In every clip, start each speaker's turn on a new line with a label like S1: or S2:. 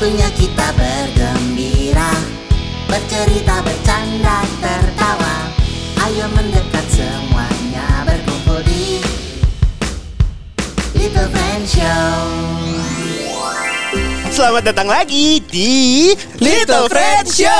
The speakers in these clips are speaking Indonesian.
S1: Waktunya kita bergembira. Bercerita, bercanda, tertawa. Ayo mendekat semuanya berkumpul di Little Friend Show.
S2: Selamat datang lagi di
S3: Little Friend Show.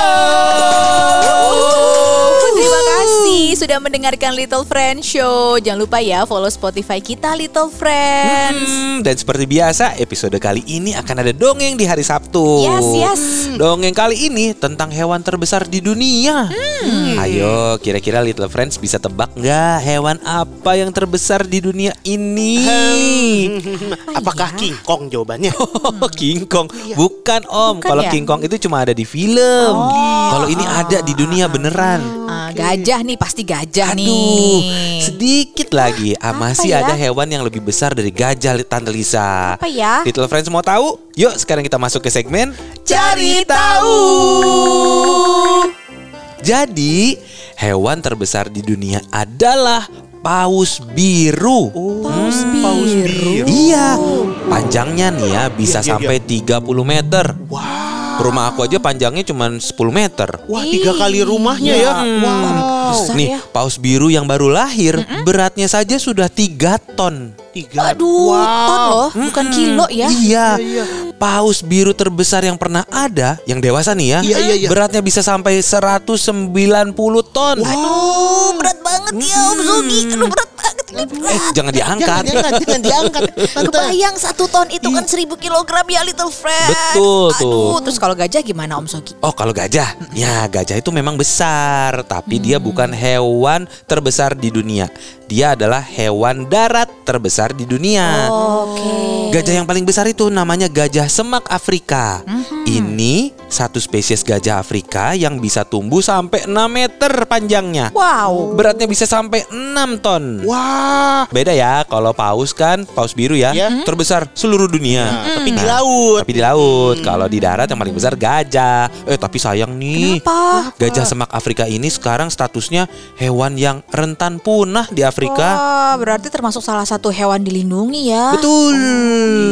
S3: Terima kasih sudah mendengarkan Little Friend Show. Jangan lupa ya follow Spotify kita Little Friends.
S4: Hmm, dan seperti biasa, episode kali ini akan ada dongeng di hari Sabtu.
S3: Yes, yes.
S4: Dongeng kali ini tentang hewan terbesar di dunia.
S3: Hmm.
S4: Ayo, kira-kira Little Friends bisa tebak nggak hewan apa yang terbesar di dunia ini?
S2: Hmm, Apakah King Kong jawabannya?
S4: Oh, King Kong. Bukan Om.
S3: Bukan
S4: Kalau
S3: ya?
S4: King Kong itu cuma ada di film. Kalau ini ada di dunia beneran.
S3: Ah, gajah nih pasti gajah
S4: Aduh,
S3: nih.
S4: sedikit lagi. Ah, masih
S3: ya?
S4: ada hewan yang lebih besar dari gajah, Tante Lisa.
S3: Apa ya?
S4: Little Friends mau tahu? Yuk, sekarang kita masuk ke segmen
S3: Cari tahu.
S4: Jadi, hewan terbesar di dunia adalah paus biru.
S3: Paus
S2: Hmm, paus
S3: biru.
S4: Iya, panjangnya nih ya bisa
S2: Iya, iya,
S4: sampai 30 meter.
S2: Wow.
S4: Rumah aku aja panjangnya cuma 10 meter.
S2: Wah, tiga kali rumahnya ya. Wow.
S3: Besar
S4: Nih,
S3: ya.
S4: paus biru yang baru lahir beratnya saja sudah 3 ton.
S2: Tiga.
S3: Aduh,
S2: wow.
S3: ton loh, bukan kilo ya.
S4: Iya.
S2: Iya, iya.
S4: Paus biru terbesar yang pernah ada, yang dewasa nih ya.
S2: Iya, iya, iya.
S4: Beratnya bisa sampai 190 ton.
S3: Aduh, berat banget ya Om Zogi. Aduh, berat.
S4: Eh, jangan diangkat.
S2: Jangan, jangan, jangan diangkat. Tante.
S3: Kebayang satu ton itu kan seribu kilogram ya Little Friend.
S4: Betul, tuh.
S3: Aduh, terus kalau gajah gimana Om Sogi?
S4: Oh kalau gajah, ya gajah itu memang besar, tapi dia
S3: Hmm.
S4: bukan hewan terbesar di dunia. Dia adalah hewan darat terbesar di dunia.
S3: Oke.
S4: Gajah yang paling besar itu namanya gajah semak Afrika.
S3: Hmm.
S4: Ini satu spesies gajah Afrika yang bisa tumbuh sampai 6 meter panjangnya.
S3: Wow.
S4: Beratnya bisa sampai 6 ton.
S2: Wah.
S4: Beda ya, kalau paus kan, paus biru ya,
S2: Ya.
S4: terbesar seluruh dunia.
S2: Nah, tapi di
S4: Nah,
S2: laut.
S4: Tapi di laut. Kalau di darat yang paling besar gajah. Eh tapi sayang nih.
S3: Kenapa?
S4: Gajah semak Afrika ini sekarang statusnya hewan yang rentan punah di Afrika.
S3: Wah, berarti termasuk salah satu hewan dilindungi ya.
S4: Betul.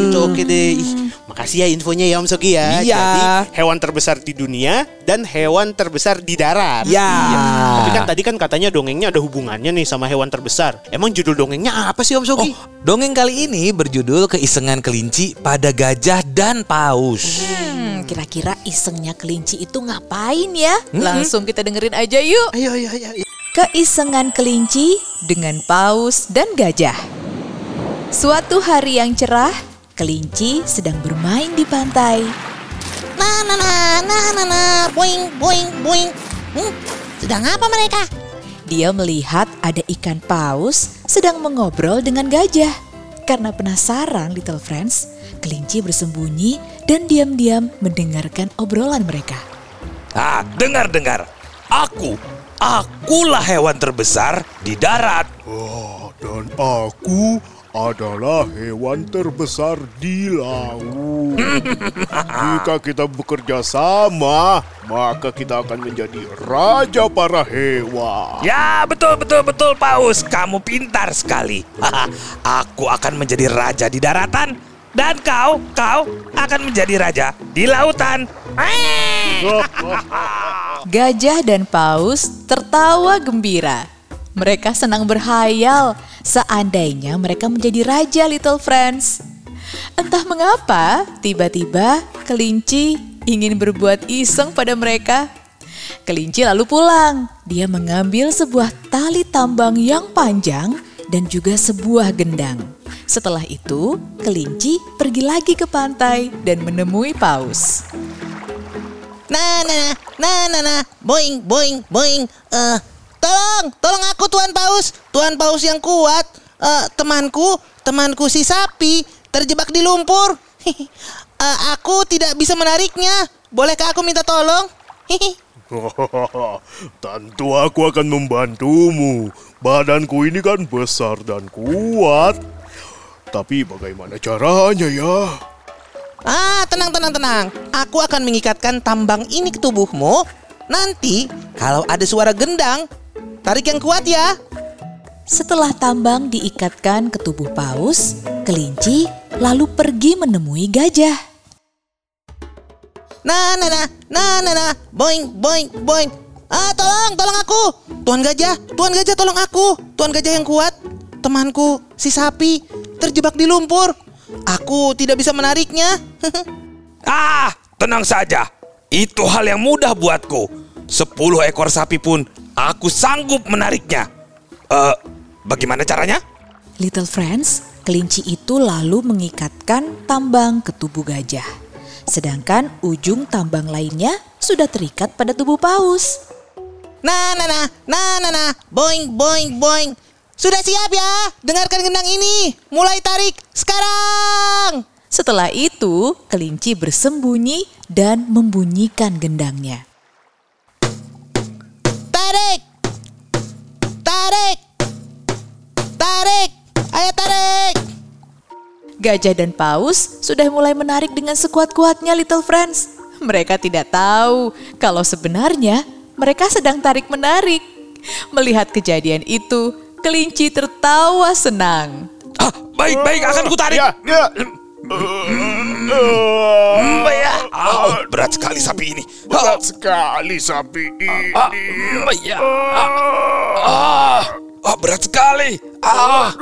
S2: Itu oke deh. Ih, makasih ya infonya ya Om Sogi ya.
S4: Iya.
S2: Jadi hewan terbesar di dunia dan hewan terbesar di darat.
S4: Ya.
S2: Iya. Tapi kan tadi kan katanya dongengnya ada hubungannya nih sama hewan terbesar. Emang judul dongengnya apa sih Om Sogi?
S4: Oh, dongeng kali ini berjudul Keisengan Kelinci pada Gajah dan Paus.
S3: Hmm, kira-kira isengnya kelinci itu ngapain ya? Langsung kita dengerin aja yuk.
S2: Ayo ayo ayo. ayo.
S3: Keisengan kelinci dengan paus dan gajah. Suatu hari yang cerah, kelinci sedang bermain di pantai.
S1: Nah, nah, nah, nah, nah, nah, boing, boing, boing hmm, Sedang apa mereka?
S3: Dia melihat ada ikan paus sedang mengobrol dengan gajah. Karena penasaran Little Friends, kelinci bersembunyi dan diam-diam mendengarkan obrolan mereka.
S4: Ah, dengar-dengar. Aku, akulah hewan terbesar di darat.
S5: Oh, dan aku adalah hewan terbesar di laut. Jika kita bekerja sama, maka kita akan menjadi raja para hewan.
S4: Ya, betul betul betul Paus. Kamu pintar sekali. Aku akan menjadi raja di daratan dan kau, kau akan menjadi raja di lautan. Eh.
S3: Gajah dan paus tertawa gembira. Mereka senang berhayal seandainya mereka menjadi raja Little Friends. Entah mengapa, tiba-tiba kelinci ingin berbuat iseng pada mereka. Kelinci lalu pulang. Dia mengambil sebuah tali tambang yang panjang dan juga sebuah gendang. Setelah itu, kelinci pergi lagi ke pantai dan menemui paus.
S1: Nah, nah, nah, nah, nah, boing, boing, boing. Eh, tolong, tolong aku Tuan Paus, Tuan Paus yang kuat. Eh, temanku, temanku si sapi terjebak di lumpur. Eh, aku tidak bisa menariknya. Bolehkah aku minta tolong?
S5: Tentu aku akan membantumu. Badanku ini kan besar dan kuat. Tapi bagaimana caranya ya?
S1: Ah, tenang, tenang, tenang. Aku akan mengikatkan tambang ini ke tubuhmu. Nanti, kalau ada suara gendang, tarik yang kuat ya.
S3: Setelah tambang diikatkan ke tubuh paus, kelinci lalu pergi menemui gajah.
S1: Nah, nah, nah, nah, nah, nah, boing, boing, boing. Ah, tolong, tolong aku. Tuan gajah, tuan gajah tolong aku. Tuan gajah yang kuat. Temanku, si sapi, terjebak di lumpur. Aku tidak bisa menariknya.
S5: Ah, tenang saja. Itu hal yang mudah buatku. Sepuluh ekor sapi pun aku sanggup menariknya. Eh, bagaimana caranya?
S3: Little friends, kelinci itu lalu mengikatkan tambang ke tubuh gajah. Sedangkan ujung tambang lainnya sudah terikat pada tubuh paus.
S1: Nah, nah, nah, nah, nah, nah, boing, boing, boing. Sudah siap ya? Dengarkan gendang ini. Mulai tarik sekarang.
S3: Setelah itu, kelinci bersembunyi dan membunyikan gendangnya.
S1: Tarik, tarik, tarik. Ayo tarik.
S3: Gajah dan paus sudah mulai menarik dengan sekuat-kuatnya Little Friends. Mereka tidak tahu kalau sebenarnya mereka sedang tarik-menarik. Melihat kejadian itu, kelinci tertawa senang.
S5: Ah, baik, baik, akan kutarik.
S6: Ya, ya.
S5: Hmm, ya. Ah, berat sekali sapi ini.
S6: Berat sekali sapi ini.
S5: Ah, ya. Ah, ah, berat sekali. Ah,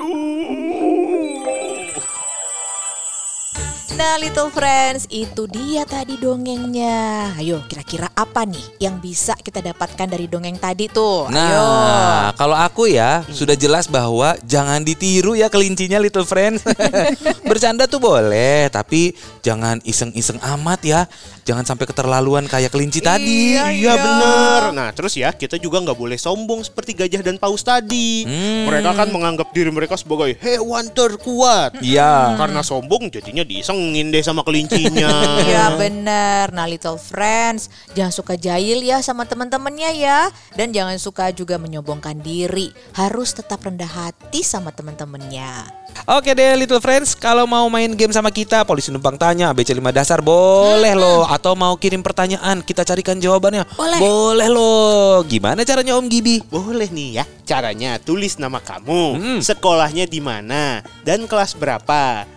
S3: Nah Little Friends, itu dia tadi dongengnya. Ayo kira-kira apa nih yang bisa kita dapatkan dari dongeng tadi tuh? Ayo.
S4: Nah, kalau aku ya sudah jelas bahwa jangan ditiru ya kelincinya Little Friends. Bercanda tuh boleh, tapi jangan iseng-iseng amat ya. Jangan sampai keterlaluan kayak kelinci tadi.
S2: Iya bener. Nah terus ya kita juga nggak boleh sombong seperti gajah dan paus tadi.
S4: Hmm.
S2: Mereka kan menganggap diri mereka sebagai hewan terkuat.
S4: Iya.
S2: Karena sombong jadinya diisengin deh sama kelincinya.
S3: Iya bener. Nah Little Friends, jangan suka jahil ya sama teman-temannya ya. Dan jangan suka juga menyombongkan diri. Harus tetap rendah hati sama teman-temannya.
S4: Oke deh Little Friends, kalau mau main game sama kita, polisi numpang tanya, ABC 5 dasar boleh loh. Atau mau kirim pertanyaan, kita carikan jawabannya.
S3: Boleh.
S4: Boleh loh. Gimana caranya Om Gibi?
S2: Boleh nih ya. Caranya tulis nama kamu,
S4: Hmm.
S2: sekolahnya di mana, dan kelas berapa.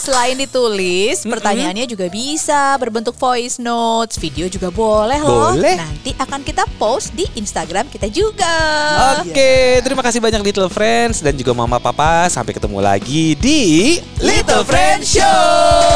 S3: Selain ditulis, pertanyaannya juga bisa berbentuk voice notes, video juga boleh loh.
S4: Boleh.
S3: Nanti akan kita post di Instagram kita juga.
S4: Oke, terima kasih banyak Little Friends dan juga Mama Papa. Sampai ketemu lagi di Little Friends
S7: Show.